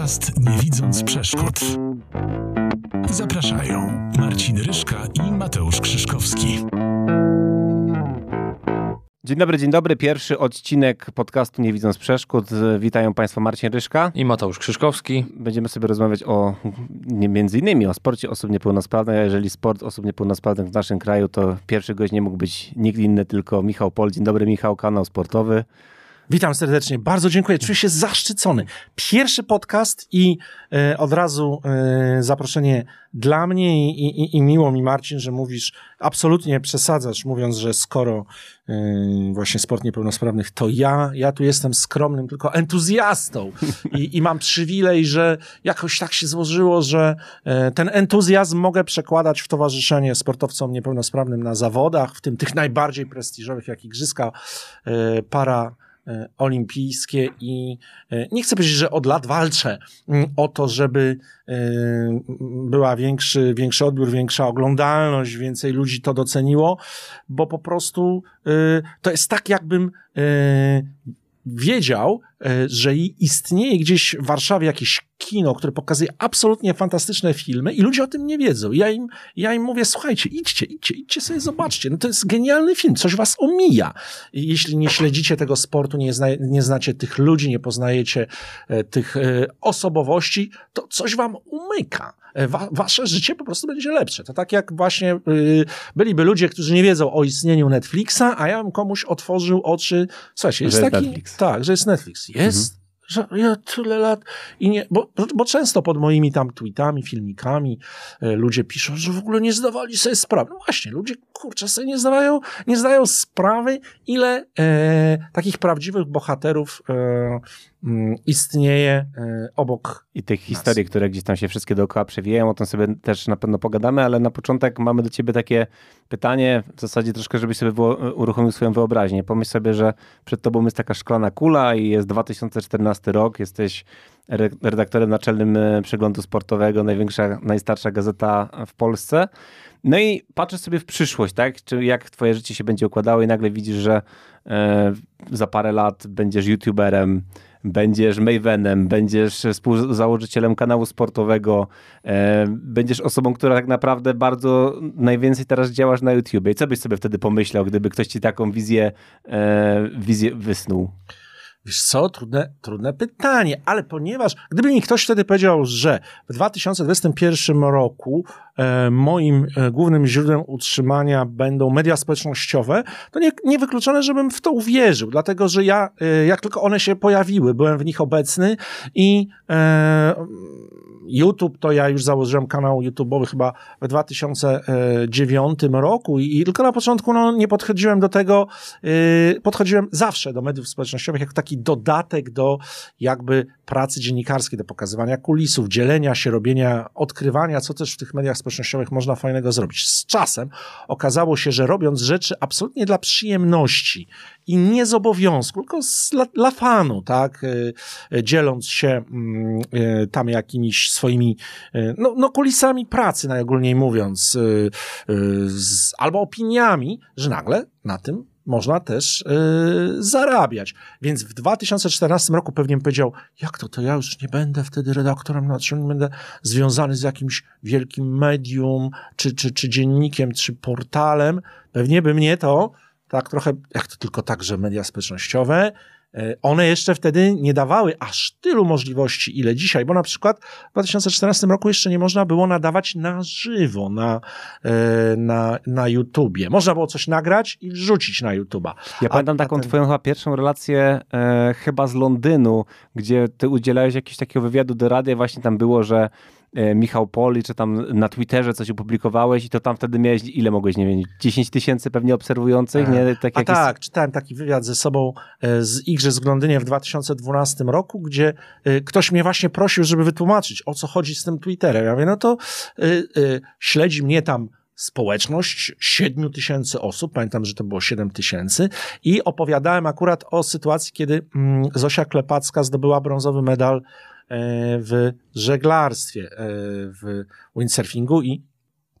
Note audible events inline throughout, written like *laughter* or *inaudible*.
Podcast Nie widząc przeszkód. Zapraszają Marcin Ryszka i Mateusz Krzyszkowski. Dzień dobry, dzień dobry. Pierwszy odcinek podcastu Nie widząc przeszkód. Witają Państwa Marcin Ryszka. I Mateusz Krzyszkowski. Będziemy sobie rozmawiać o między innymi o sporcie osób niepełnosprawnych, a jeżeli sport osób niepełnosprawnych w naszym kraju, to pierwszy gość nie mógł być nikt inny, tylko Michał Pol. Dzień dobry Michał, kanał sportowy. Witam serdecznie, bardzo dziękuję. Czuję się zaszczycony. Pierwszy podcast i e, od razu e, zaproszenie dla mnie i, i, i miło mi, Marcin, że mówisz, absolutnie przesadzasz, mówiąc, że skoro e, właśnie sport niepełnosprawnych, to ja, ja tu jestem skromnym tylko entuzjastą I, i mam przywilej, że jakoś tak się złożyło, że e, ten entuzjazm mogę przekładać w towarzyszenie sportowcom niepełnosprawnym na zawodach, w tym tych najbardziej prestiżowych, jak Igrzyska e, para olimpijskie i e, nie chcę powiedzieć, że od lat walczę mm, o to, żeby e, była większy, większy odbiór, większa oglądalność, więcej ludzi to doceniło, bo po prostu to jest tak, jakbym wiedział, e, że istnieje gdzieś w Warszawie jakieś kino, które pokazuje absolutnie fantastyczne filmy i ludzie o tym nie wiedzą. Ja im, ja im mówię, słuchajcie, idźcie, idźcie, idźcie sobie, zobaczcie. No to jest genialny film, coś was omija. Jeśli nie śledzicie tego sportu, nie, zna, nie znacie tych ludzi, nie poznajecie e, tych e, osobowości, to coś wam umyka. E, wa wasze życie po prostu będzie lepsze. To tak jak właśnie yy, byliby ludzie, którzy nie wiedzą o istnieniu Netflixa, a ja bym komuś otworzył oczy. Słuchajcie, jest że taki. Netflix. Tak, że jest Netflix. Jest. Mhm. Że ja tyle lat i nie, bo, bo często pod moimi tam tweetami, filmikami e, ludzie piszą, że w ogóle nie zdawali sobie sprawy. No właśnie, ludzie kurczę sobie nie zdawają, nie zdają sprawy, ile e, takich prawdziwych bohaterów e, Mm, istnieje e, obok. I tych nas. historii, które gdzieś tam się wszystkie dookoła przewijają, o tym sobie też na pewno pogadamy, ale na początek mamy do ciebie takie pytanie, w zasadzie troszkę, żebyś sobie uruchomił swoją wyobraźnię. Pomyśl sobie, że przed tobą jest taka szklana kula i jest 2014 rok, jesteś redaktorem naczelnym e, przeglądu sportowego, największa, najstarsza gazeta w Polsce. No i patrzysz sobie w przyszłość, tak? Czy jak twoje życie się będzie układało i nagle widzisz, że e, za parę lat będziesz youtuberem, będziesz Mavenem, będziesz współzałożycielem kanału sportowego, e, będziesz osobą, która tak naprawdę bardzo najwięcej teraz działasz na YouTubie. I co byś sobie wtedy pomyślał, gdyby ktoś ci taką wizję, e, wizję wysnuł? Wiesz co, trudne, trudne pytanie, ale ponieważ gdyby mi ktoś wtedy powiedział, że w 2021 roku e, moim e, głównym źródłem utrzymania będą media społecznościowe, to nie, niewykluczone, żebym w to uwierzył, dlatego że ja, e, jak tylko one się pojawiły, byłem w nich obecny i e, YouTube, to ja już założyłem kanał YouTube'owy chyba w 2009 roku i, i tylko na początku no, nie podchodziłem do tego, yy, podchodziłem zawsze do mediów społecznościowych jako taki dodatek do jakby pracy dziennikarskiej, do pokazywania kulisów, dzielenia się, robienia, odkrywania, co też w tych mediach społecznościowych można fajnego zrobić. Z czasem okazało się, że robiąc rzeczy absolutnie dla przyjemności i nie z obowiązku, tylko z, dla, dla fanu, tak, yy, dzieląc się yy, tam jakimiś swoimi, e, no, no kulisami pracy, najogólniej mówiąc, e, e, z, albo opiniami, że nagle na tym można też yy, zarabiać. Więc w 2014 roku pewnie bym powiedział, jak to, to ja już nie będę wtedy redaktorem naczelnym, będę związany z jakimś wielkim medium, czy, czy, czy dziennikiem, czy portalem. Pewnie by mnie to tak trochę, jak to tylko tak, że media społecznościowe, one jeszcze wtedy nie dawały aż tylu możliwości, ile dzisiaj, bo na przykład w 2014 roku jeszcze nie można było nadawać na żywo na, e, na, na YouTubie. Można było coś nagrać i wrzucić na YouTuba. Ja a, pamiętam taką ten... twoją chyba pierwszą relację e, chyba z Londynu, gdzie ty udzielałeś jakiegoś takiego wywiadu do radia, właśnie tam było, że E, Michał Poli, czy tam na Twitterze coś opublikowałeś i to tam wtedy miałeś, ile mogłeś, nie wiem, 10 tysięcy pewnie obserwujących? Nie? Tak A tak, czytałem taki wywiad ze sobą e, z Igrzysk w Londynie w 2012 roku, gdzie e, ktoś mnie właśnie prosił, żeby wytłumaczyć, o co chodzi z tym Twitterem. Ja mówię, no to śledzi mnie tam społeczność 7 tysięcy osób, pamiętam, że to było 7 tysięcy i opowiadałem akurat o sytuacji, kiedy mm, Zosia Klepacka zdobyła brązowy medal E, w żeglarstwie, e, w windsurfingu i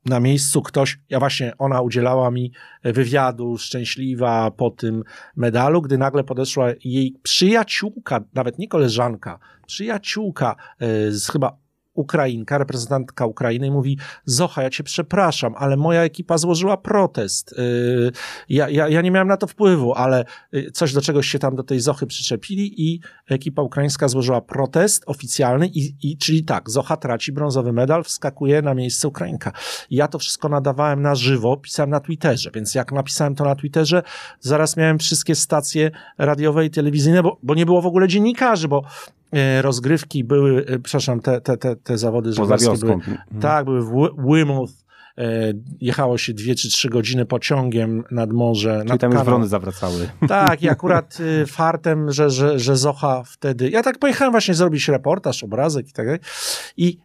na miejscu ktoś, ja właśnie, ona udzielała mi wywiadu, szczęśliwa po tym medalu, gdy nagle podeszła jej przyjaciółka, nawet nie koleżanka, przyjaciółka e, z chyba Ukrainka, reprezentantka Ukrainy i mówi, Zocha, ja cię przepraszam, ale moja ekipa złożyła protest. Yy, ja, ja, ja nie miałem na to wpływu, ale yy, coś do czegoś się tam do tej Zochy przyczepili i ekipa ukraińska złożyła protest oficjalny i, i czyli tak, Zocha traci brązowy medal, wskakuje na miejsce Ukrainka. Ja to wszystko nadawałem na żywo, pisałem na Twitterze, więc jak napisałem to na Twitterze, zaraz miałem wszystkie stacje radiowe i telewizyjne, bo, bo nie było w ogóle dziennikarzy, bo rozgrywki były, e, przepraszam, te, te, te, te zawody żeglarskie były, mhm. tak, były w Weymouth, e, jechało się dwie czy trzy godziny pociągiem nad morze. Czyli nad tam już wrony zawracały. Tak, i akurat *laughs* fartem, że, że, że Zocha wtedy... Ja tak pojechałem właśnie zrobić reportaż, obrazek i tak dalej. I,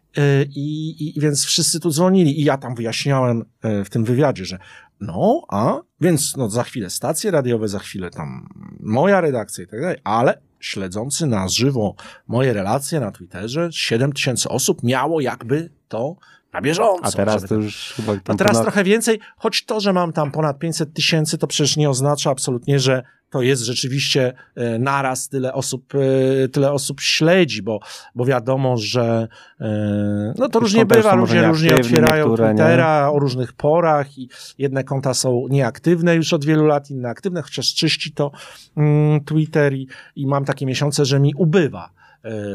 i, I więc wszyscy tu dzwonili i ja tam wyjaśniałem w tym wywiadzie, że no, a więc no, za chwilę stacje radiowe, za chwilę tam moja redakcja i tak dalej, ale śledzący na żywo moje relacje na Twitterze, 7 tysięcy osób miało jakby to na bieżąco. A teraz to już chyba A teraz ponad... trochę więcej, choć to, że mam tam ponad 500 tysięcy, to przecież nie oznacza absolutnie, że to jest rzeczywiście e, naraz tyle osób, e, tyle osób śledzi, bo, bo wiadomo, że e, no to różnie bywa, różnie, różnie otwierają Twittera nie? o różnych porach i jedne konta są nieaktywne już od wielu lat, inne aktywne, chociaż czyści to mm, Twitter i, i mam takie miesiące, że mi ubywa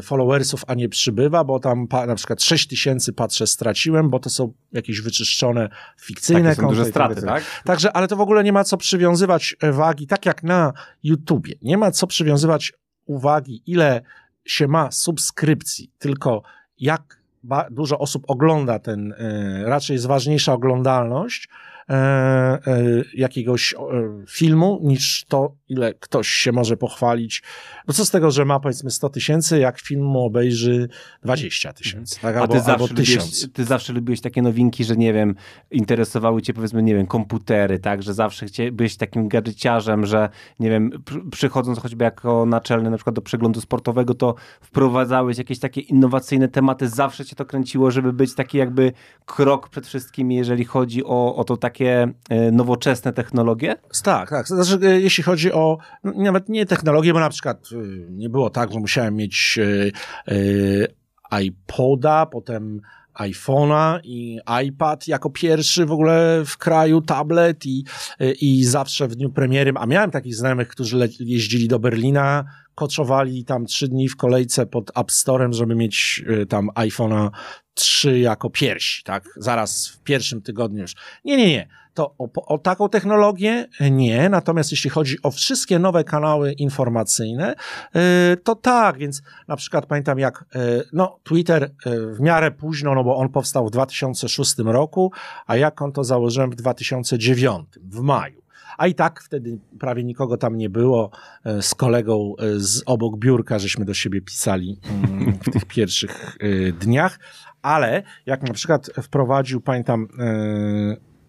followersów, a nie przybywa, bo tam na przykład 6 tysięcy patrzę straciłem, bo to są jakieś wyczyszczone fikcyjne Takie są duże straty, tak, tak? Także, ale to w ogóle nie ma co przywiązywać wagi, tak jak na YouTubie, nie ma co przywiązywać uwagi, ile się ma subskrypcji, tylko jak dużo osób ogląda ten, e, raczej jest ważniejsza oglądalność, E, e, jakiegoś e, filmu, niż to, ile ktoś się może pochwalić. No co z tego, że ma powiedzmy 100 tysięcy, jak film mu obejrzy 20 tysięcy, tak? Albo, A ty zawsze, lubiłeś, ty zawsze lubiłeś takie nowinki, że nie wiem, interesowały cię powiedzmy, nie wiem, komputery, tak? Że zawsze byłeś takim gadżeciarzem, że nie wiem, przychodząc choćby jako naczelny na przykład do przeglądu sportowego, to wprowadzałeś jakieś takie innowacyjne tematy, zawsze cię to kręciło, żeby być taki jakby krok przed wszystkimi, jeżeli chodzi o, o to takie takie e, nowoczesne technologie? Tak, tak. Znaczy, e, jeśli chodzi o nawet nie technologię, bo na przykład e, nie było tak, że musiałem mieć iPoda, potem iPhone'a i iPad jako pierwszy w ogóle w kraju, tablet i, i zawsze w dniu premiery, a miałem takich znajomych, którzy jeździli do Berlina, koczowali tam trzy dni w kolejce pod App Storem, żeby mieć tam iPhone'a trzy jako piersi, tak? Zaraz w pierwszym tygodniu już. Nie, nie, nie. To o, o, taką technologię nie. Natomiast jeśli chodzi o wszystkie nowe kanały informacyjne, yy, to tak, więc na przykład pamiętam jak, yy, no, Twitter yy, w miarę późno, no bo on powstał w 2006 roku, a jak on to założyłem w 2009, w maju a i tak wtedy prawie nikogo tam nie było. Z kolegą z obok biurka żeśmy do siebie pisali mm, w tych pierwszych dniach, ale jak na przykład wprowadził, pamiętam,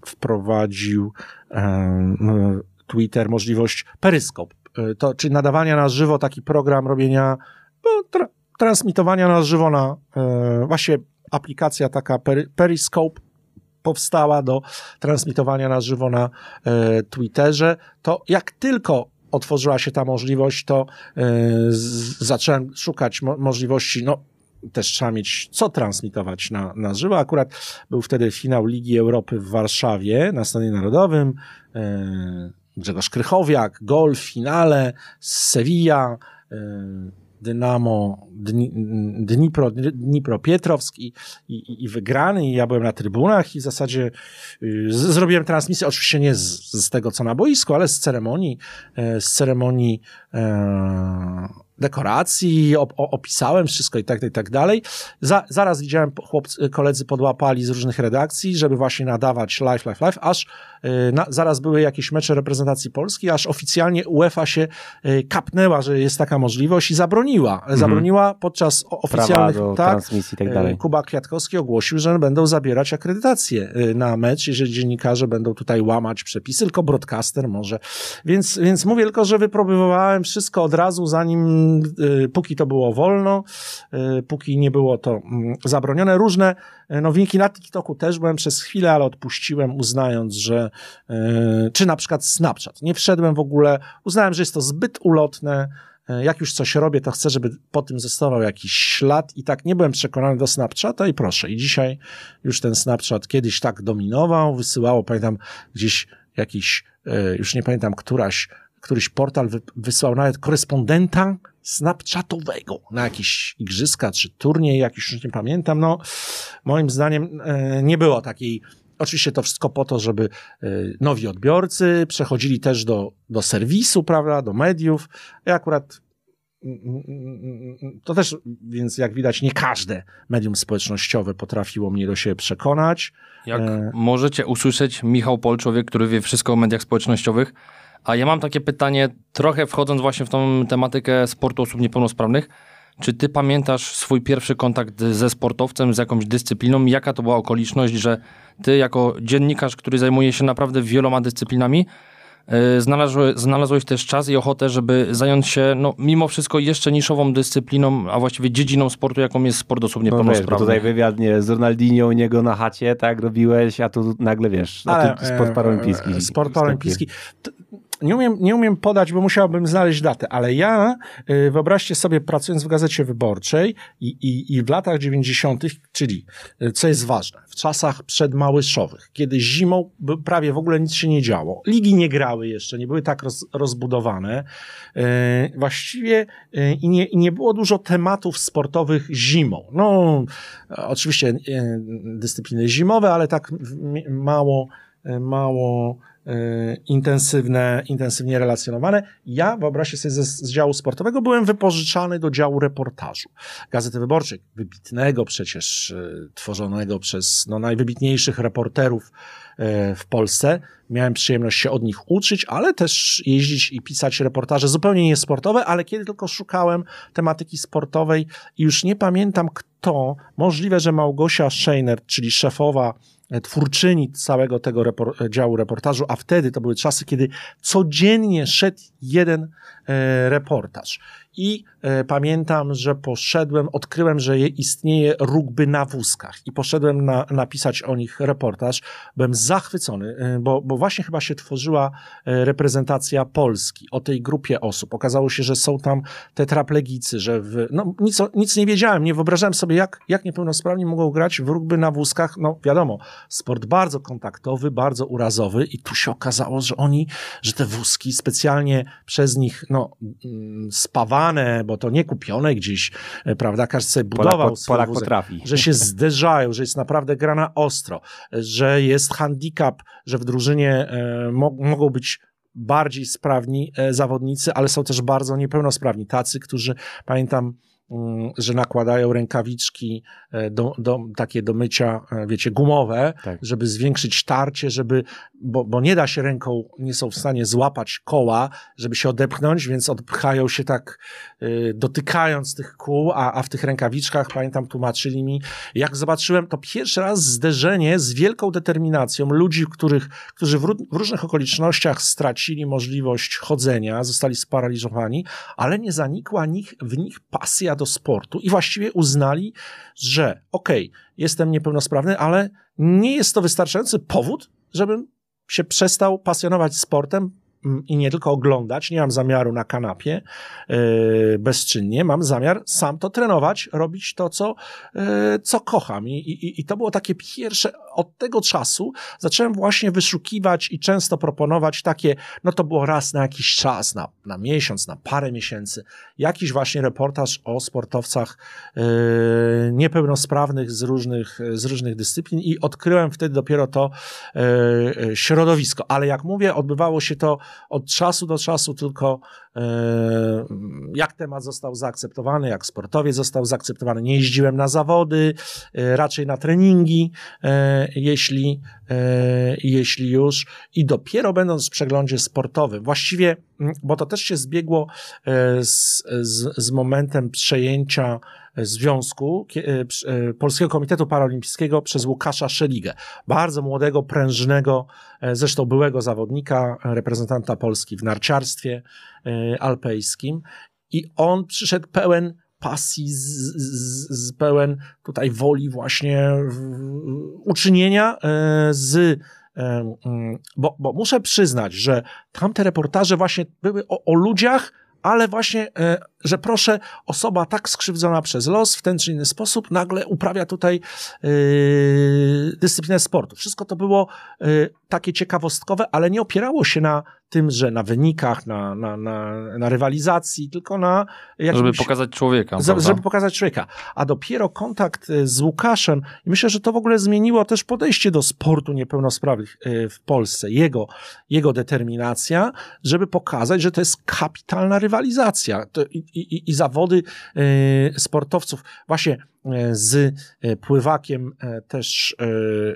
wprowadził e, Twitter możliwość peryskop, e, to, czyli nadawania na żywo, taki program robienia, no, tra transmitowania na żywo na właśnie aplikacja taka Periscope powstała do transmitowania na żywo na Twitterze, to jak tylko otworzyła się ta możliwość, to zacząłem szukać mo możliwości, no też trzeba mieć co transmitować na, na żywo. Akurat był wtedy finał Ligi Europy w Warszawie na Stadionie Narodowym. E, Grzegorz Krychowiak, gol w finale z Sevilla, e, Dynamo Dni, Dnipro, Dnipro Pietrowsk i, i, i wygrany i ja byłem na trybunach i w zasadzie y, zrobiłem transmisję, oczywiście nie z, z tego co na boisku, ale z ceremonii, e, z ceremonii e, dekoracji, op opisałem wszystko i tak, i tak dalej. Za, zaraz widziałem, chłopcy, koledzy podłapali z różnych redakcji, żeby właśnie nadawać live, live, live, aż e, na, zaraz były jakieś mecze reprezentacji Polski, aż oficjalnie UEFA się e, kapnęła, że jest taka możliwość i zabroniła. Mhm. Zabroniła podczas oficjalnych... do tak, transmisji i tak dalej. Kuba Kwiatkowski ogłosił, że będą zabierać akredytację na mecz, jeżeli dziennikarze będą tutaj łamać przepisy, tylko broadcaster może. Więc, więc mówię tylko, że wypróbowałem wszystko od razu, zanim, póki to było wolno, póki nie było to mm, zabronione. Różne e, nowinki na TikToku też byłem przez chwilę, ale odpuściłem, uznając, że czy na przykład Snapchat. Nie wszedłem w ogóle, uznałem, że jest to zbyt ulotne. Jak już coś robię, to chcę, żeby po tym zostawał jakiś ślad i tak nie byłem przekonany do Snapchata i proszę. I dzisiaj już ten Snapchat kiedyś tak dominował, wysyłało, pamiętam, gdzieś jakiś, już nie pamiętam, któraś któryś portal wysłał nawet korespondenta Snapchatowego na jakieś igrzyska czy turniej, jakiś już nie pamiętam. No, moim zdaniem e, nie było takiej. Oczywiście to wszystko po to, żeby e, nowi odbiorcy przechodzili też do, do serwisu, prawda, do mediów. Ja akurat to też, więc jak widać, nie każde medium społecznościowe potrafiło mnie do siebie przekonać. Jak e... możecie usłyszeć, Michał Polczowiek, który wie wszystko o mediach społecznościowych, a ja mam takie pytanie, trochę wchodząc właśnie w tą tematykę sportu osób niepełnosprawnych. Czy ty pamiętasz swój pierwszy kontakt ze sportowcem, z jakąś dyscypliną? Jaka to była okoliczność, że ty jako dziennikarz, który zajmuje się naprawdę wieloma dyscyplinami, yy, znalazłeś, znalazłeś też czas i ochotę, żeby zająć się, no, mimo wszystko, jeszcze niszową dyscypliną, a właściwie dziedziną sportu, jaką jest sport osób niepełnosprawnych. No wiesz, tutaj wywiad nie, z Ronaldinho u niego na chacie, tak, robiłeś, a tu nagle, wiesz, Ale, sport e, paralimpijski. Sport paralimpijski nie umiem, nie umiem podać, bo musiałbym znaleźć datę, ale ja, y, wyobraźcie sobie, pracując w Gazecie Wyborczej i, i, i w latach 90., czyli, y, co jest ważne, w czasach przedmałyszowych, kiedy zimą prawie w ogóle nic się nie działo, ligi nie grały jeszcze, nie były tak roz, rozbudowane, y, właściwie i nie, i nie było dużo tematów sportowych zimą. No, oczywiście dyscypliny zimowe, ale tak mało, mało intensywne, intensywnie relacjonowane. Ja, wyobraźcie sobie, z, z działu sportowego byłem wypożyczany do działu reportażu Gazety Wyborczej, wybitnego przecież, y, tworzonego przez no, najwybitniejszych reporterów y, w Polsce. Miałem przyjemność się od nich uczyć, ale też jeździć i pisać reportaże zupełnie niesportowe, ale kiedy tylko szukałem tematyki sportowej i już nie pamiętam kto, możliwe, że Małgosia Scheiner, czyli szefowa twórczyni całego tego repor działu reportażu, a wtedy to były czasy, kiedy codziennie szedł jeden e, reportaż. I e, pamiętam, że poszedłem, odkryłem, że istnieje rugby na wózkach i poszedłem na, napisać o nich reportaż. Byłem zachwycony, e, bo, bo właśnie chyba się tworzyła e, reprezentacja Polski o tej grupie osób. Okazało się, że są tam tetraplegicy, że w, no, nic, nic nie wiedziałem, nie wyobrażałem sobie, jak, jak niepełnosprawni mogą grać w rugby na wózkach. No wiadomo, sport bardzo kontaktowy, bardzo urazowy i tu się okazało, że oni, że te wózki specjalnie przez nich no, mm, spawane bo to nie kupione gdzieś, e, prawda? Każdy sobie budował Polak, Polak wózek, potrafi. Że się zderzają, że jest naprawdę grana ostro, że jest handicap, że w drużynie e, mo mogą być bardziej sprawni e, zawodnicy, ale są też bardzo niepełnosprawni. Tacy, którzy, pamiętam, że nakładają rękawiczki e, do, do, takie do mycia, e, wiecie, gumowe, tak. żeby zwiększyć tarcie, żeby, bo, bo nie da się ręką, nie są w stanie złapać koła, żeby się odepchnąć, więc odpchają się tak, y, dotykając tych kół, a, a w tych rękawiczkach, pamiętam, tłumaczyli mi, jak zobaczyłem, to pierwszy raz zderzenie z wielką determinacją ludzi, których, którzy w, w różnych okolicznościach stracili możliwość chodzenia, zostali sparaliżowani, ale nie zanikła nich, w nich pasja do sportu i właściwie uznali, że okej, okay, jestem niepełnosprawny, ale nie jest to wystarczający powód, żebym się przestał pasjonować sportem, Mm, i nie tylko oglądać, nie mam zamiaru na kanapie yy, bezczynnie, mam zamiar sam to trenować, robić to, co, yy, co kocham. I, i, I to było takie pierwsze, od tego czasu zacząłem właśnie wyszukiwać i często proponować takie, no to było raz na jakiś czas, na, na miesiąc, na parę miesięcy, jakiś właśnie reportaż o sportowcach yy, niepełnosprawnych z różnych, z różnych dyscyplin i odkryłem wtedy dopiero to yy, środowisko. Ale jak mówię, odbywało się to od czasu do czasu tylko e, jak temat został zaakceptowany, jak sportowiec został zaakceptowany. Nie jeździłem na zawody, e, raczej na treningi jeśli, e, jeśli już, i dopiero będąc w przeglądzie sportowym, właściwie, mm, bo to też się zbiegło e, z, z, z momentem przejęcia związku e, Polskiego Komitetu Paralimpijskiego przez Łukasza Szeligę. Bardzo młodego, prężnego, zresztą byłego zawodnika, reprezentanta Polski w narciarstwie alpejskim. I on przyszedł pełen pasji, z, z, z pełen tutaj woli właśnie uczynienia e, z e, bo, bo muszę przyznać, że tamte reportaże właśnie były o, o ludziach, ale właśnie, e, że proszę, osoba tak skrzywdzona przez los w ten czy inny sposób nagle uprawia tutaj dyscyplinę sportu. Wszystko to było takie ciekawostkowe, ale nie opierało się na tym, że na wynikach, na, na, na, na rywalizacji, tylko na jakimś... Żeby pokazać człowieka. Za- żeby pokazać człowieka. A dopiero kontakt e, z Łukaszem, i myślę, że to w ogóle zmieniło też podejście do sportu niepełnosprawnych e, w Polsce. Jego, jego determinacja, żeby pokazać, że to jest kapitalna rywalizacja. To i, i, I zawody e, sportowców właśnie z e, pływakiem e, też e,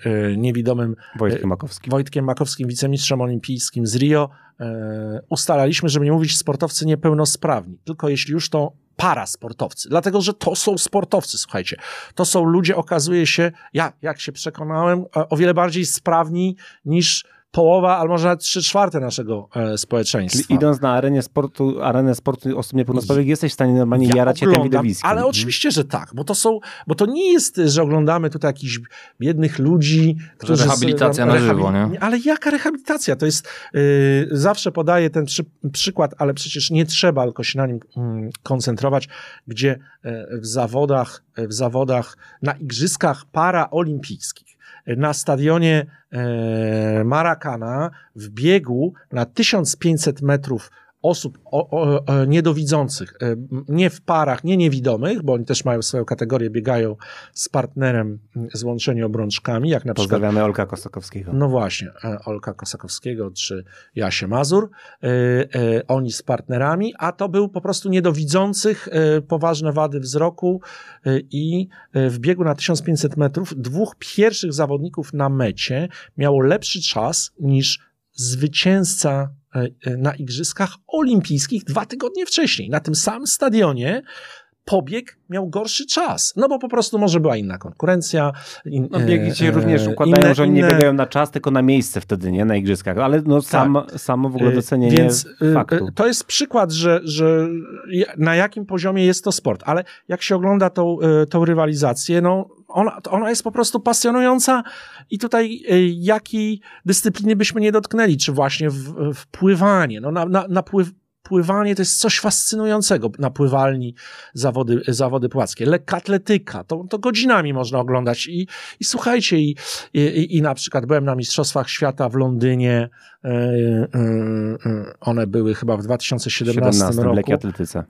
e, niewidomym Wojtkiem Makowskim. Wojtkiem Makowskim, wicemistrzem olimpijskim z Rio, e, ustalaliśmy, żeby nie mówić sportowcy niepełnosprawni, tylko jeśli już to parasportowcy, dlatego że to są sportowcy, słuchajcie. To są ludzie, okazuje się, ja, jak się przekonałem, e, o wiele bardziej sprawni niż połowa, albo może nawet trzy czwarte naszego e, społeczeństwa. Czyli idąc na arenie sportu, arenę sportu osób niepełnosprawnych, jesteś w stanie normalnie jarać się tym widowiskiem. Ale oczywiście, że tak, bo to są, bo to nie jest, że oglądamy tutaj jakichś biednych ludzi, którzy... rehabilitacja na żywo, nie? Ale jaka rehabilitacja? To jest, yy, zawsze podaję ten przy, przykład, ale przecież nie trzeba tylko się na nim mm, koncentrować, gdzie e, w zawodach, w zawodach, na igrzyskach paraolimpijskich, na stadionie e, Maracana w biegu na 1500 metrów osób o, o, o, niedowidzących, e, nie w parach, nie niewidomych, bo oni też mają swoją kategorię, biegają z partnerem złączeni obrączkami, jak na przykład Pozdrawiamy Olka Kosakowskiego. no właśnie, e, Olka Kosakowskiego czy Jasie Mazur. E, e, oni z partnerami, a to był po prostu niedowidzących, e, poważne wady wzroku e, i e, w biegu na 1500 metrów dwóch pierwszych zawodników na mecie miało lepszy czas niż zwycięzca e, e, na Igrzyskach Olimpijskich dwa tygodnie wcześniej. Na tym samym stadionie pobieg miał gorszy czas. No bo po prostu może była inna konkurencja. In, No, biegi się e, również układają, inne- że oni nie inne- biegają na czas, tylko na miejsce wtedy, nie? Na igrzyskach. Ale no sam, samo w ogóle Y, docenienie Więc y, faktu. to jest przykład, że, że na jakim poziomie jest to sport, ale jak się ogląda tą, y, tą rywalizację, no ona, ona jest po prostu pasjonująca i tutaj y, jakiej dyscypliny byśmy nie dotknęli, czy właśnie w, w pływanie, no na, na, na pływ, pływanie to jest coś fascynującego na pływalni zawody, zawody płaskie. Lekkoatletyka, to, to godzinami można oglądać i, i słuchajcie, i, i, i na przykład byłem na Mistrzostwach Świata w Londynie, e, e, e, one były chyba w 2017 17 w roku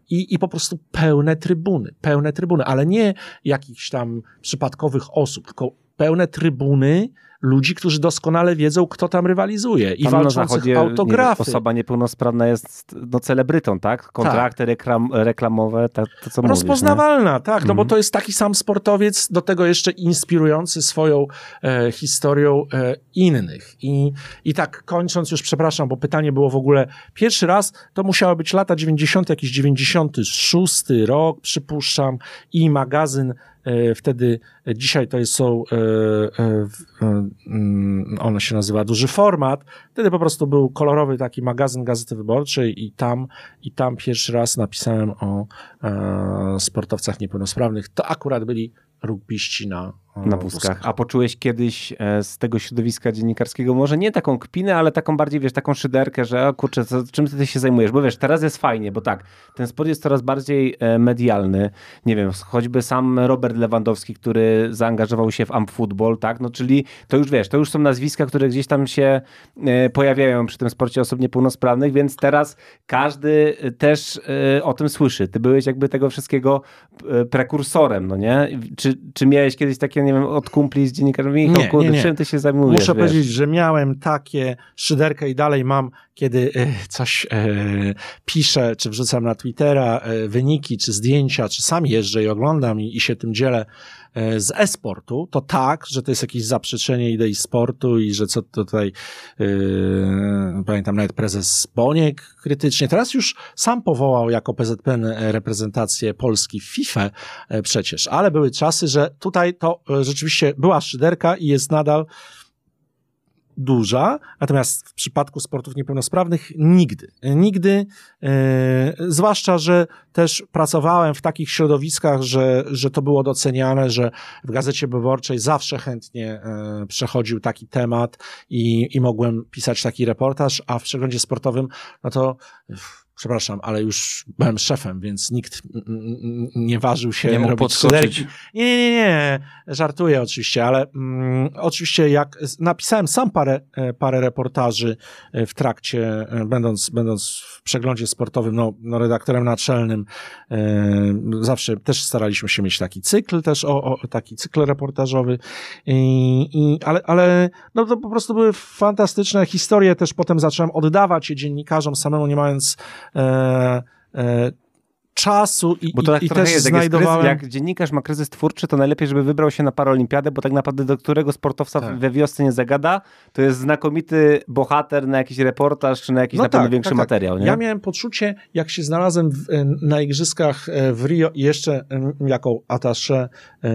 i, i po prostu pełne trybuny, pełne trybuny, ale nie jakichś tam przypadkowych osób, tylko pełne trybuny ludzi, którzy doskonale wiedzą, kto tam rywalizuje i Tam walczących zachodzie nie, autografy. osoba niepełnosprawna jest no, celebrytą, tak? Kontrakty reklam, reklamowe, tak, to co mówisz. Rozpoznawalna, tak, no bo Mhm. to jest taki sam sportowiec, do tego jeszcze inspirujący swoją e, historią e, innych. I, I tak kończąc już, przepraszam, bo pytanie było w ogóle pierwszy raz, to musiały być lata 90, jakiś 96 rok, przypuszczam, i magazyn wtedy, e, dzisiaj to jest, są, e, e, w- e, mm, on się nazywa Duży Format, wtedy po prostu był kolorowy taki magazyn Gazety Wyborczej i tam, i tam pierwszy raz napisałem o sportowcach niepełnosprawnych. To akurat byli rugbiści na, na wózkach. A poczułeś kiedyś e, z tego środowiska dziennikarskiego może nie taką kpinę, ale taką bardziej, wiesz, taką szyderkę, że o kurczę, co, czym ty się zajmujesz? Bo wiesz, teraz jest fajnie, bo tak, ten sport jest coraz bardziej e, medialny. Nie wiem, choćby sam Robert Lewandowski, który zaangażował się w Amp Football, tak? No czyli to już wiesz, to już są nazwiska, które gdzieś tam się e, pojawiają przy tym sporcie osób niepełnosprawnych, więc teraz każdy też o tym słyszy. Ty byłeś jakby tego wszystkiego prekursorem, no nie? Czy, czy miałeś kiedyś takie, nie wiem, od kumpli z dziennikarzami? Nie, kurde, nie, nie. czym ty się zajmujesz? Muszę wiesz? powiedzieć, że miałem takie szyderkę i dalej mam, kiedy e, coś e, piszę, czy wrzucam na Twittera e, wyniki, czy zdjęcia, czy sam jeżdżę i oglądam i, i się tym dzielę z e-sportu, to tak, że to jest jakieś zaprzeczenie idei sportu i że co tutaj, yy, pamiętam nawet prezes Boniek krytycznie, teraz już sam powołał jako PZPN reprezentację Polski w FIFA e, przecież, ale były czasy, że tutaj to e, rzeczywiście była szyderka i jest nadal duża, natomiast w przypadku sportów niepełnosprawnych nigdy. Nigdy, e, zwłaszcza, że też pracowałem w takich środowiskach, że, że to było doceniane, że w Gazecie Wyborczej zawsze chętnie e, przechodził taki temat i, i mogłem pisać taki reportaż, a w przeglądzie sportowym, no to przepraszam, ale już byłem szefem, więc nikt nie ważył się nie robić podskoczyć. nie, nie, nie, żartuję oczywiście, ale mm, oczywiście jak napisałem sam parę, e, parę reportaży e, w trakcie, e, będąc, będąc w przeglądzie sportowym, no, no redaktorem naczelnym, e, zawsze też staraliśmy się mieć taki cykl też, o, o taki cykl reportażowy, I, i, ale, ale no to po prostu były fantastyczne historie, też potem zacząłem oddawać je dziennikarzom samemu, nie mając e, e, czasu i, Bo to tak i, też jest, jak, znajdowałem... kryzys, jak dziennikarz ma kryzys twórczy, to najlepiej, żeby wybrał się na paraolimpiadę, bo tak naprawdę do którego sportowca Tak. we wiosce nie zagada, to jest znakomity bohater na jakiś reportaż, czy na jakiś na pewno większy materiał, nie? No tak, Ja miałem poczucie, jak się znalazłem w, e, na igrzyskach e, w Rio jeszcze jako atasze e,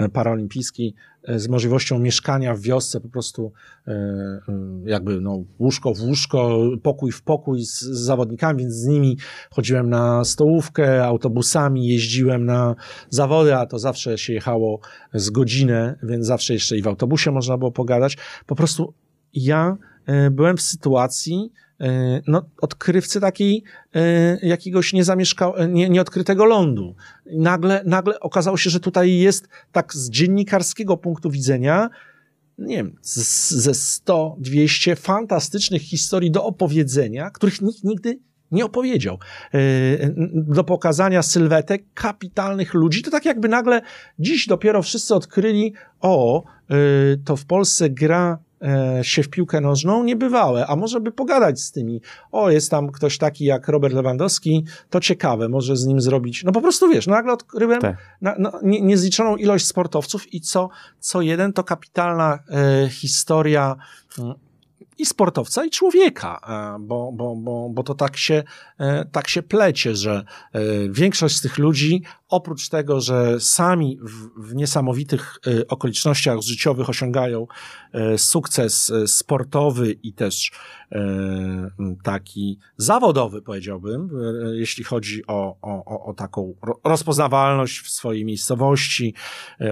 e, paraolimpijski e, z możliwością mieszkania w wiosce, po prostu e, e, jakby no, łóżko w łóżko, pokój w pokój z, z zawodnikami, więc z nimi chodziłem na stołówkę, autobusami, jeździłem na zawody, a to zawsze się jechało z godzinę, więc zawsze jeszcze i w autobusie można było pogadać. Po prostu ja e, byłem w sytuacji e, no, odkrywcy takiej e, jakiegoś niezamieszka, nie, nieodkrytego lądu. Nagle, nagle okazało się, że tutaj jest tak z dziennikarskiego punktu widzenia nie wiem, z, ze 100, 200 fantastycznych historii do opowiedzenia, których nikt nigdy nie opowiedział. E, Do pokazania sylwetek kapitalnych ludzi. To tak jakby nagle dziś dopiero wszyscy odkryli, o, e, to w Polsce gra e, się w piłkę nożną niebywałe, a może by pogadać z tymi. O, jest tam ktoś taki jak Robert Lewandowski, to ciekawe, może z nim zrobić. No po prostu wiesz, nagle odkryłem Tak. na, no, nie, niezliczoną ilość sportowców i co, co jeden to kapitalna e, historia mm, i sportowca, i człowieka, e, bo, bo, bo, bo to tak się, e, tak się plecie, że e, większość z tych ludzi, oprócz tego, że sami w, w niesamowitych okolicznościach życiowych osiągają sukces sportowy i też taki zawodowy, powiedziałbym, jeśli chodzi o, o, o, taką ro- rozpoznawalność w swojej miejscowości,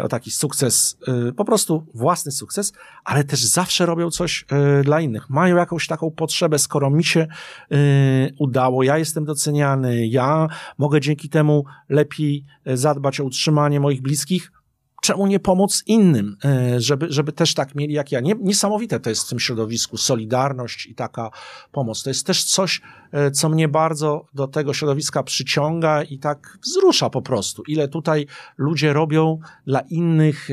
o taki sukces, po prostu własny sukces, ale też zawsze robią coś dla innych. Mają jakąś taką potrzebę, skoro mi się e, udało, ja jestem doceniany, ja mogę dzięki temu lepiej e, zadbać o utrzymanie moich bliskich, czemu nie pomóc innym, e, żeby, żeby też tak mieli jak ja. Nie, niesamowite to jest w tym środowisku, solidarność i taka pomoc. To jest też coś, e, co mnie bardzo do tego środowiska przyciąga i tak wzrusza po prostu. Ile tutaj ludzie robią dla innych,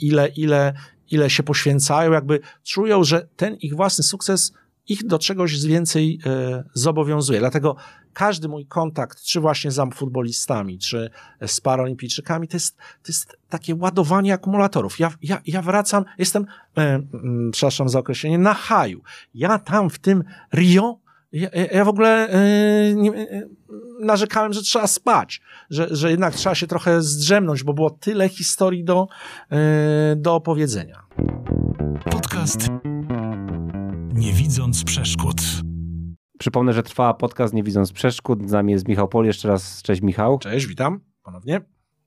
ile, ile, ile się poświęcają, jakby czują, że ten ich własny sukces ich do czegoś więcej e, zobowiązuje. Dlatego każdy mój kontakt, czy właśnie z futbolistami, czy z paraolimpijczykami, to jest, to jest takie ładowanie akumulatorów. Ja, ja, ja wracam, jestem, e, mm, przepraszam za określenie, na haju. Ja tam w tym Rio, ja, ja- w ogóle e, nie, e, narzekałem, że trzeba spać, że, że jednak trzeba się trochę zdrzemnąć, bo było tyle historii do, e, do opowiedzenia. Podcast Nie widząc przeszkód. Przypomnę, że trwa podcast Nie widząc przeszkód. Z nami jest Michał Pol. Jeszcze raz cześć Michał. Cześć, witam ponownie.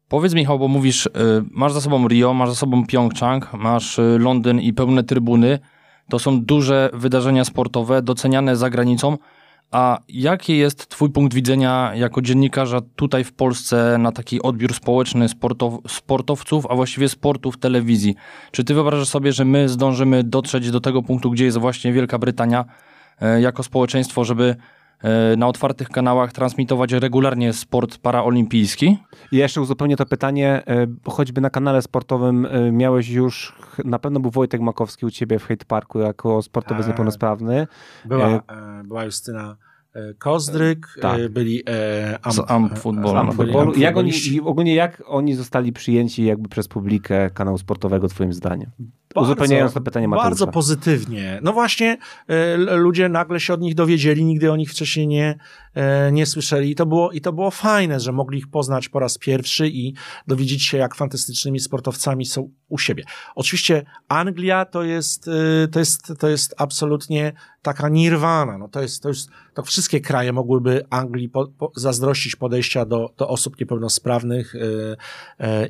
Powiedz Michał, bo mówisz, masz za sobą Rio, masz za sobą Pjongczang, masz Londyn i pełne trybuny. To są duże wydarzenia sportowe, doceniane za granicą. A jaki jest twój punkt widzenia jako dziennikarza tutaj w Polsce na taki odbiór społeczny sportow sportowców, a właściwie sportu w telewizji? Czy ty wyobrażasz sobie, że my zdążymy dotrzeć do tego punktu, gdzie jest właśnie Wielka Brytania e, jako społeczeństwo, żeby na otwartych kanałach transmitować regularnie sport paraolimpijski? I jeszcze uzupełnię to pytanie, e, bo choćby na kanale sportowym e, miałeś już, na pewno był Wojtek Makowski u ciebie w Hate Parku jako sportowiec Tak. niepełnosprawny. Była, E, e, była Justyna e, Kozdryk, Tak. e, byli e, am, Z Amp Footballu. Jak oni, ogólnie jak oni zostali przyjęci jakby przez publikę kanału sportowego, twoim zdaniem? Uzupełniając to pytanie Mateusza. Bardzo pozytywnie. No właśnie, l- ludzie nagle się od nich dowiedzieli, nigdy o nich wcześniej nie, e, nie słyszeli i to, było, i to było fajne, że mogli ich poznać po raz pierwszy i dowiedzieć się, jak fantastycznymi sportowcami są u siebie. Oczywiście Anglia to jest, e, to jest, to jest absolutnie taka nirwana. No to jest, to jest, to wszystkie kraje mogłyby Anglii po, po, zazdrościć podejścia do, do osób niepełnosprawnych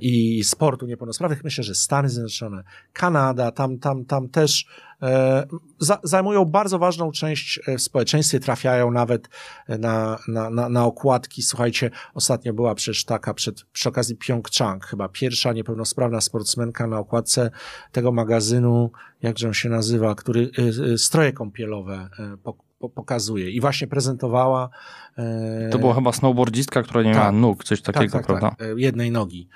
i sportu niepełnosprawnych. Myślę, że Stany Zjednoczone, Kanada, tam, tam, tam też e, za, zajmują bardzo ważną część e, w społeczeństwie, trafiają nawet na, na, na, na okładki. Słuchajcie, ostatnio była przecież taka przed, przy okazji Pyeongchang, chyba pierwsza niepełnosprawna sportsmenka na okładce tego magazynu, jakże on się nazywa, który e, e, stroje kąpielowe e, po, po, pokazuje i właśnie prezentowała e, To była chyba snowboardzistka, która nie tak. miała nóg, coś tak, takiego, tak, prawda? tak, e, jednej nogi.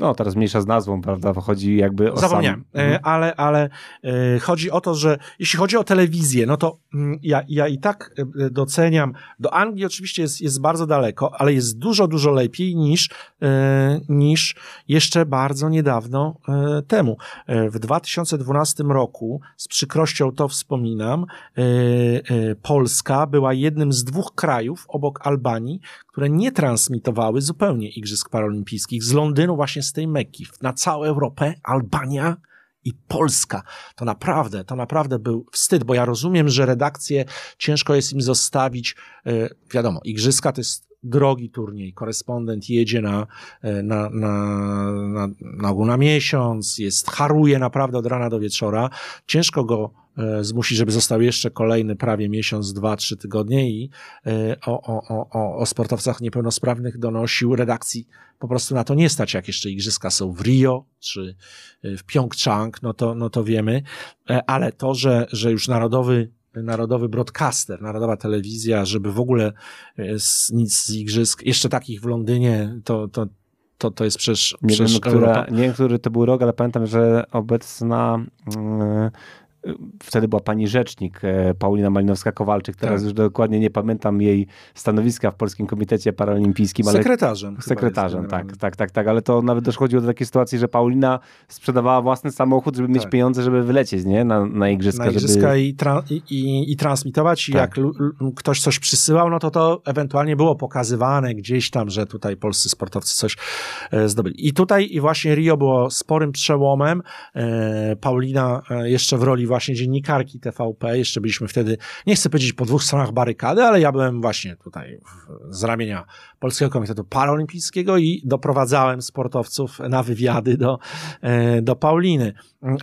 No, teraz mniejsza z nazwą, prawda? Chodzi jakby o Zapomniałem, sam... Mhm. E, ale, ale e, chodzi o to, że jeśli chodzi o telewizję, no to mm, ja, ja i tak e, doceniam, do Anglii oczywiście jest, jest bardzo daleko, ale jest dużo, dużo lepiej niż, niż jeszcze bardzo niedawno temu. W 2012 roku, z przykrością to wspominam, Polska była jednym z dwóch krajów obok Albanii, które nie transmitowały zupełnie Igrzysk Paralimpijskich z Londynu, właśnie z tej Mekki. Na całą Europę Albania i Polska. To naprawdę, to naprawdę był wstyd, bo ja rozumiem, że redakcje ciężko jest im zostawić, e, wiadomo, Igrzyska to jest drogi turniej, korespondent jedzie na, e, na, na, na, na ogół na miesiąc, jest, haruje naprawdę od rana do wieczora. Ciężko go e, zmusić, żeby został jeszcze kolejny prawie miesiąc, dwa, trzy tygodnie i e, o, o, o, o, sportowcach niepełnosprawnych donosił redakcji. Po prostu na to nie stać, jak jeszcze igrzyska są w Rio czy w Pyeongchang, no to, no to wiemy, ale to, że, że już narodowy narodowy broadcaster, narodowa telewizja, żeby w ogóle e, z, nic z igrzysk, jeszcze takich w Londynie, to, to, to, to jest przecież, Nie wiem, która, nie wiem, który to był rok, ale pamiętam, że obecna mm, wtedy była pani rzecznik e, Paulina Malinowska-Kowalczyk, teraz Tak. już dokładnie nie pamiętam jej stanowiska w Polskim Komitecie Paraolimpijskim, ale Sekretarzem. sekretarzem, tak, tak, tak, tak, ale to nawet doszkodziło do takiej sytuacji, że Paulina sprzedawała własny samochód, żeby mieć Tak. pieniądze, żeby wylecieć, nie, na, na igrzyska, na igrzyska żeby... i, tra- i, i, i transmitować i Tak. jak ktoś coś przysyłał, no to to ewentualnie było pokazywane gdzieś tam, że tutaj polscy sportowcy coś e, zdobyli. I tutaj i właśnie Rio było sporym przełomem. E, Paulina e, jeszcze w roli właśnie dziennikarki TVP, jeszcze byliśmy wtedy, nie chcę powiedzieć po dwóch stronach barykady, ale ja byłem właśnie tutaj z ramienia Polskiego Komitetu Paraolimpijskiego i doprowadzałem sportowców na wywiady do, e, do Pauliny.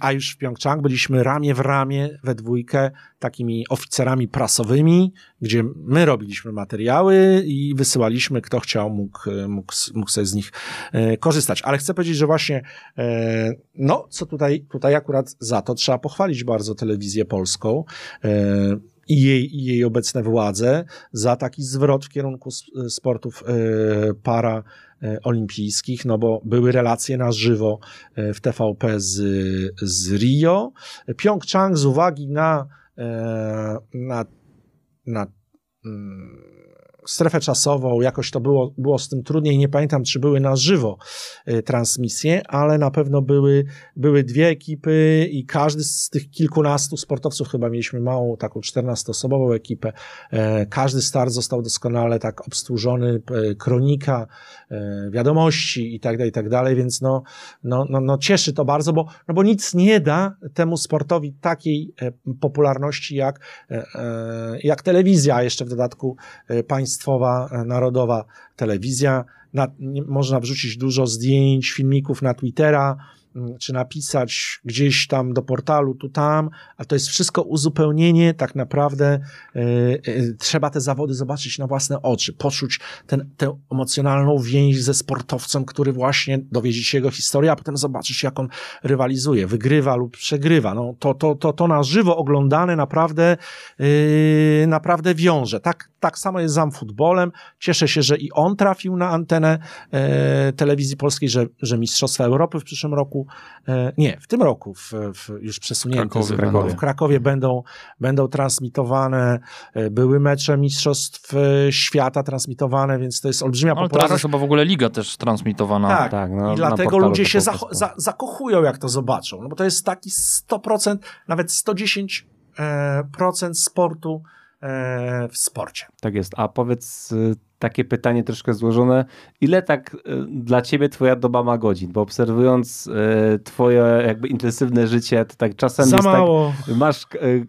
A już w Pyeongchang byliśmy ramię w ramię we dwójkę takimi oficerami prasowymi, gdzie my robiliśmy materiały i wysyłaliśmy, kto chciał, mógł, mógł, mógł sobie z nich e, korzystać. Ale chcę powiedzieć, że właśnie e, no, co tutaj, tutaj akurat za to trzeba pochwalić bardzo telewizję polską e, i jej, i jej obecne władze za taki zwrot w kierunku s- sportów e, para e, olimpijskich, no bo były relacje na żywo e, w TVP z, z Rio. Pyeongchang z uwagi na, e, na, na mm, strefę czasową, jakoś to było, było z tym trudniej. Nie pamiętam, czy były na żywo e, transmisje, ale na pewno były, były dwie ekipy i każdy z tych kilkunastu sportowców, chyba mieliśmy małą, taką 14-osobową ekipę, e, każdy start został doskonale tak obsłużony, e, kronika, e, wiadomości i tak dalej, i tak dalej, więc no, no, no, no cieszy to bardzo, bo, no bo nic nie da temu sportowi takiej popularności jak, jak telewizja, jeszcze w dodatku e, państwowa, e, narodowa telewizja. Na, można wrzucić dużo zdjęć, filmików na Twittera, czy napisać gdzieś tam do portalu, tu tam, a to jest wszystko uzupełnienie, tak naprawdę e, e, trzeba te zawody zobaczyć na własne oczy, poczuć ten, tę emocjonalną więź ze sportowcem, który właśnie dowiedzieć się jego historię, a potem zobaczyć, jak on rywalizuje, wygrywa lub przegrywa. No, to, to, to, to na żywo oglądane naprawdę, yy, naprawdę wiąże. Tak, tak samo jest z futbolem. Cieszę się, że i on trafił na antenę telewizji polskiej, że, że Mistrzostwa Europy w przyszłym roku roku, e, nie, w tym roku, w, w już przesunięte Krakowie będą. w Krakowie będą, będą transmitowane, e, były mecze Mistrzostw e, Świata transmitowane, więc to jest olbrzymia Ale teraz popularność. jest chyba w ogóle liga też transmitowana. Tak, Tak, no, i dlatego ludzie się prostu. za, zakochują, jak to zobaczą, no bo to jest taki 100%, nawet 110% e, procent sportu w sporcie. Tak jest. A powiedz y, takie pytanie troszkę złożone. Ile tak y, dla ciebie twoja doba ma godzin? Bo obserwując y, twoje jakby intensywne życie, to tak czasem Za jest mało. tak, masz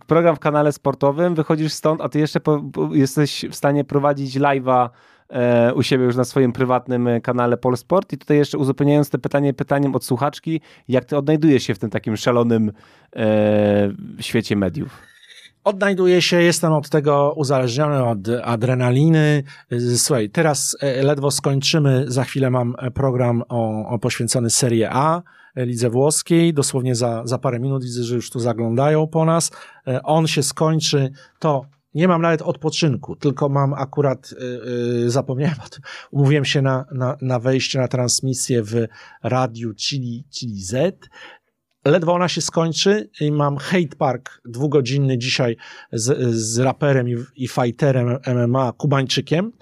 program w kanale sportowym, wychodzisz stąd, a ty jeszcze po, po, jesteś w stanie prowadzić live'a e, u siebie już na swoim prywatnym e, kanale Polsport i tutaj jeszcze uzupełniając te pytanie pytaniem od słuchaczki, jak ty odnajdujesz się w tym takim szalonym e, świecie mediów? Odnajduję się, jestem od tego uzależniony od adrenaliny. Słuchaj, teraz e, ledwo skończymy, za chwilę mam program o, o poświęcony Serie A, e, lidze włoskiej, dosłownie za, za parę minut widzę, że już tu zaglądają po nas. E, On się skończy, to nie mam nawet odpoczynku, tylko mam akurat, y, y, zapomniałem o tym, umówiłem się na, na, na wejście na transmisję w radiu Chili, Chili Z. Ledwo ona się skończy i mam hate park dwugodzinny dzisiaj z, z raperem i, i fighterem MMA Kubańczykiem.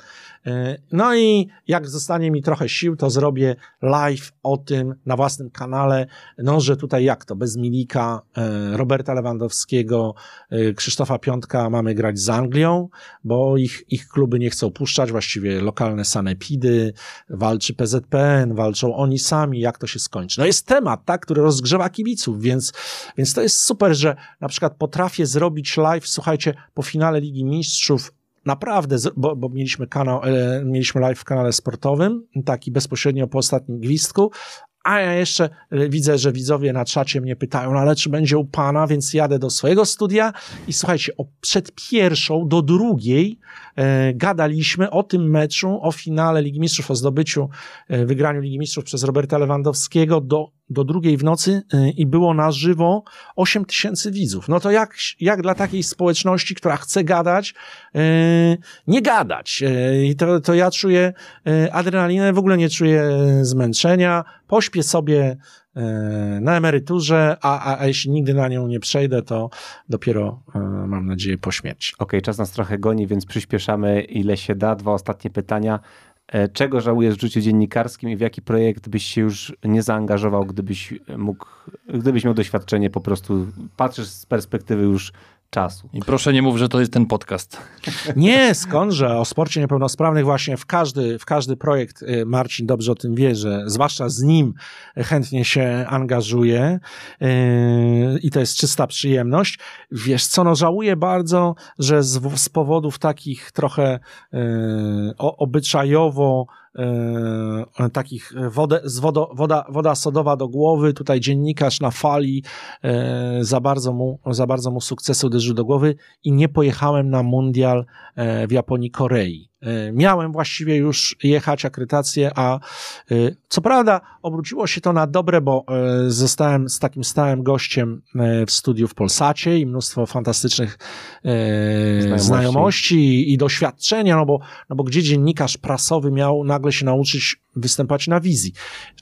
E, No i jak zostanie mi trochę sił, to zrobię live o tym na własnym kanale. No, że tutaj jak to, bez Milika, e, Roberta Lewandowskiego, e, Krzysztofa Piątka mamy grać z Anglią, bo ich, ich kluby nie chcą puszczać, właściwie lokalne sanepidy, walczy PZPN, walczą oni sami, jak to się skończy. No jest temat, tak, który rozgrzewa kibiców, więc, więc to jest super, że na przykład potrafię zrobić live, słuchajcie, po finale Ligi Mistrzów Naprawdę, bo, bo mieliśmy kanał, e, mieliśmy live w kanale sportowym, taki bezpośrednio po ostatnim gwizdku, a ja jeszcze e, widzę, że widzowie na czacie mnie pytają, no ale czy będzie u pana, więc jadę do swojego studia i słuchajcie, o, przed pierwszą do drugiej e, gadaliśmy o tym meczu, o finale Ligi Mistrzów, o zdobyciu, e, wygraniu Ligi Mistrzów przez Roberta Lewandowskiego do, do drugiej w nocy e, i było na żywo 8 tysięcy widzów. No to jak, jak dla takiej społeczności, która chce gadać, e, nie gadać. E, I to, to ja czuję adrenalinę, w ogóle nie czuję zmęczenia, pośpię sobie na emeryturze, a, a, a jeśli nigdy na nią nie przejdę, to dopiero mam nadzieję po śmierci. Okej, czas nas trochę goni, więc przyspieszamy ile się da. Dwa ostatnie pytania. E, Czego żałujesz w życiu dziennikarskim i w jaki projekt byś się już nie zaangażował, gdybyś mógł, gdybyś miał doświadczenie po prostu, patrzysz z perspektywy już czasu. I proszę nie mów, że to jest ten podcast. *laughs* Nie, skądże, o sporcie niepełnosprawnych właśnie w każdy, w każdy projekt y, Marcin dobrze o tym wie, że zwłaszcza z nim chętnie się angażuje yy, i to jest czysta przyjemność. Wiesz co, no żałuję bardzo, że z, z powodów takich trochę yy, obyczajowo yy, takich wodę, z wodo, woda, woda sodowa do głowy, tutaj dziennikarz na fali yy, za bardzo mu, za bardzo mu sukcesu uderzył do głowy i nie pojechałem na mundial e, w Japonii, Korei. E, Miałem właściwie już jechać akredytację, a e, co prawda obróciło się to na dobre, bo e, zostałem z takim stałym gościem w studiu w Polsacie i mnóstwo fantastycznych Znajomości. znajomości i, i doświadczenia, no bo, no bo gdzie dziennikarz prasowy miał nagle się nauczyć występować na wizji.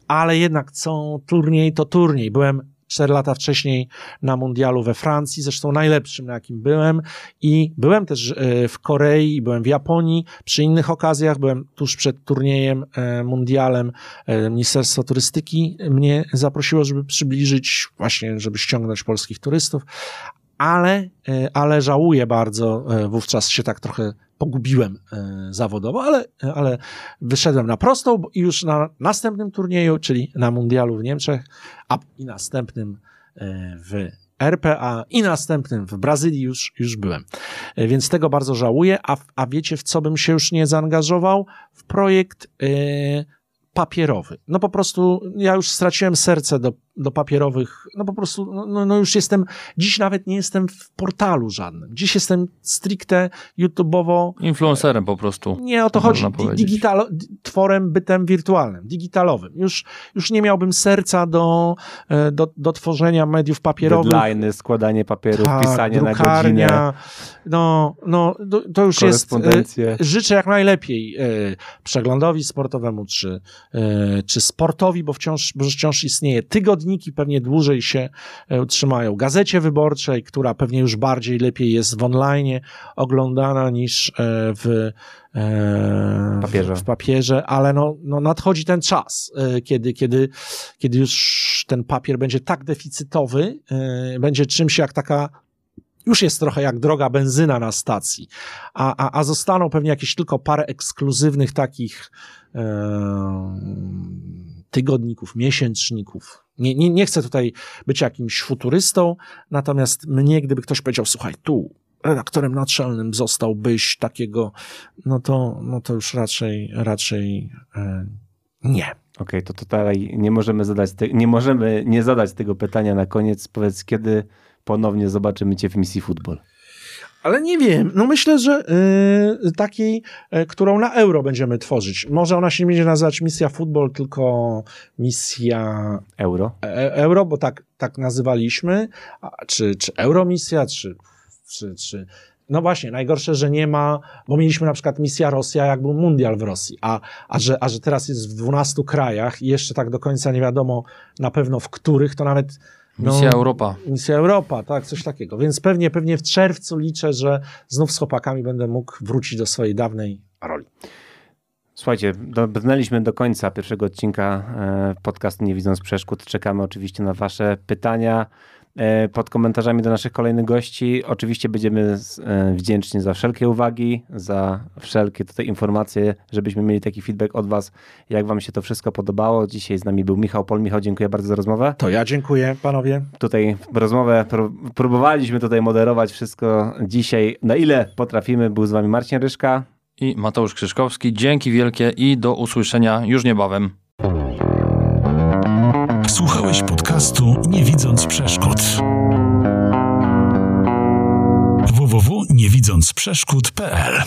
Ale jednak co turniej, to turniej. Byłem cztery lata wcześniej na mundialu we Francji, zresztą najlepszym, na jakim byłem. I byłem też e, w Korei, byłem w Japonii przy innych okazjach. Byłem tuż przed turniejem, e, mundialem. E, Ministerstwo Turystyki mnie zaprosiło, żeby przybliżyć, właśnie, żeby ściągnąć polskich turystów. Ale, ale żałuję bardzo, wówczas się tak trochę pogubiłem e, zawodowo, ale, ale wyszedłem na prostą i już na następnym turnieju, czyli na mundialu w Niemczech, a i następnym e, w RPA i następnym w Brazylii już, już byłem. E, Więc tego bardzo żałuję, a, a wiecie w co bym się już nie zaangażował? W projekt papierowy. No po prostu ja już straciłem serce do, do papierowych, no po prostu, no- no, no już jestem, dziś nawet nie jestem w portalu żadnym. Dziś jestem stricte YouTube'owo Influencerem po prostu. nie o to chodzi. Stworem bytem wirtualnym, digitalowym. Już, już nie miałbym serca do, e, do, do tworzenia mediów papierowych. Deadline, składanie papierów, Tak, pisanie na drukarnia. godzinę, No, no to, to już jest. e, Życzę jak najlepiej e, przeglądowi sportowemu, czy, e, czy sportowi, bo wciąż, bo wciąż istnieje. Pewnie dłużej się e, utrzymają. Gazecie wyborczej, która pewnie już bardziej lepiej jest w online oglądana niż e, w, e, Papierze. w, w papierze, ale no, no nadchodzi ten czas, kiedy, kiedy, kiedy już ten papier będzie tak deficytowy, będzie czymś jak taka już jest trochę jak droga benzyna na stacji, a, a, a zostaną pewnie jakieś tylko parę ekskluzywnych takich e, tygodników, miesięczników. Nie, nie, nie chcę tutaj być jakimś futurystą, natomiast mnie, gdyby ktoś powiedział, słuchaj, tu redaktorem naczelnym zostałbyś takiego, no to, no to już raczej, raczej e, nie. Okej, to tutaj nie możemy zadać, te, nie możemy nie zadać tego pytania na koniec. Powiedz, kiedy ponownie zobaczymy cię w misji futbol? Ale nie wiem, no myślę, że y, takiej, y, którą na euro będziemy tworzyć. Może ona się nie będzie nazywać misja futbol, tylko misja Euro? e, euro, bo tak, tak nazywaliśmy, a, czy, czy euromisja, czy, czy, czy... No właśnie, najgorsze, że nie ma, bo mieliśmy na przykład misja Rosja, jak był mundial w Rosji, a, a, że, a że teraz jest w 12 krajach i jeszcze tak do końca nie wiadomo na pewno w których, to nawet no, Misja Europa. Misja Europa, tak, coś takiego. Więc pewnie, pewnie w czerwcu liczę, że znów z chłopakami będę mógł wrócić do swojej dawnej roli. Słuchajcie, dobrnęliśmy do końca pierwszego odcinka e, podcastu Nie Widząc Przeszkód. Czekamy oczywiście na wasze pytania pod komentarzami do naszych kolejnych gości. Oczywiście będziemy e, wdzięczni za wszelkie uwagi, za wszelkie tutaj informacje, żebyśmy mieli taki feedback od was, jak wam się to wszystko podobało. Dzisiaj z nami był Michał Pol. Michał, dziękuję bardzo za rozmowę. To ja dziękuję, panowie. Tutaj rozmowę pró- próbowaliśmy tutaj moderować wszystko dzisiaj, na ile potrafimy. Był z wami Marcin Ryszka. I Mateusz Krzyżkowski. Dzięki wielkie i do usłyszenia już niebawem. Słuchałeś podcastu Nie widząc przeszkód. www.niewidzącprzeszkód.pl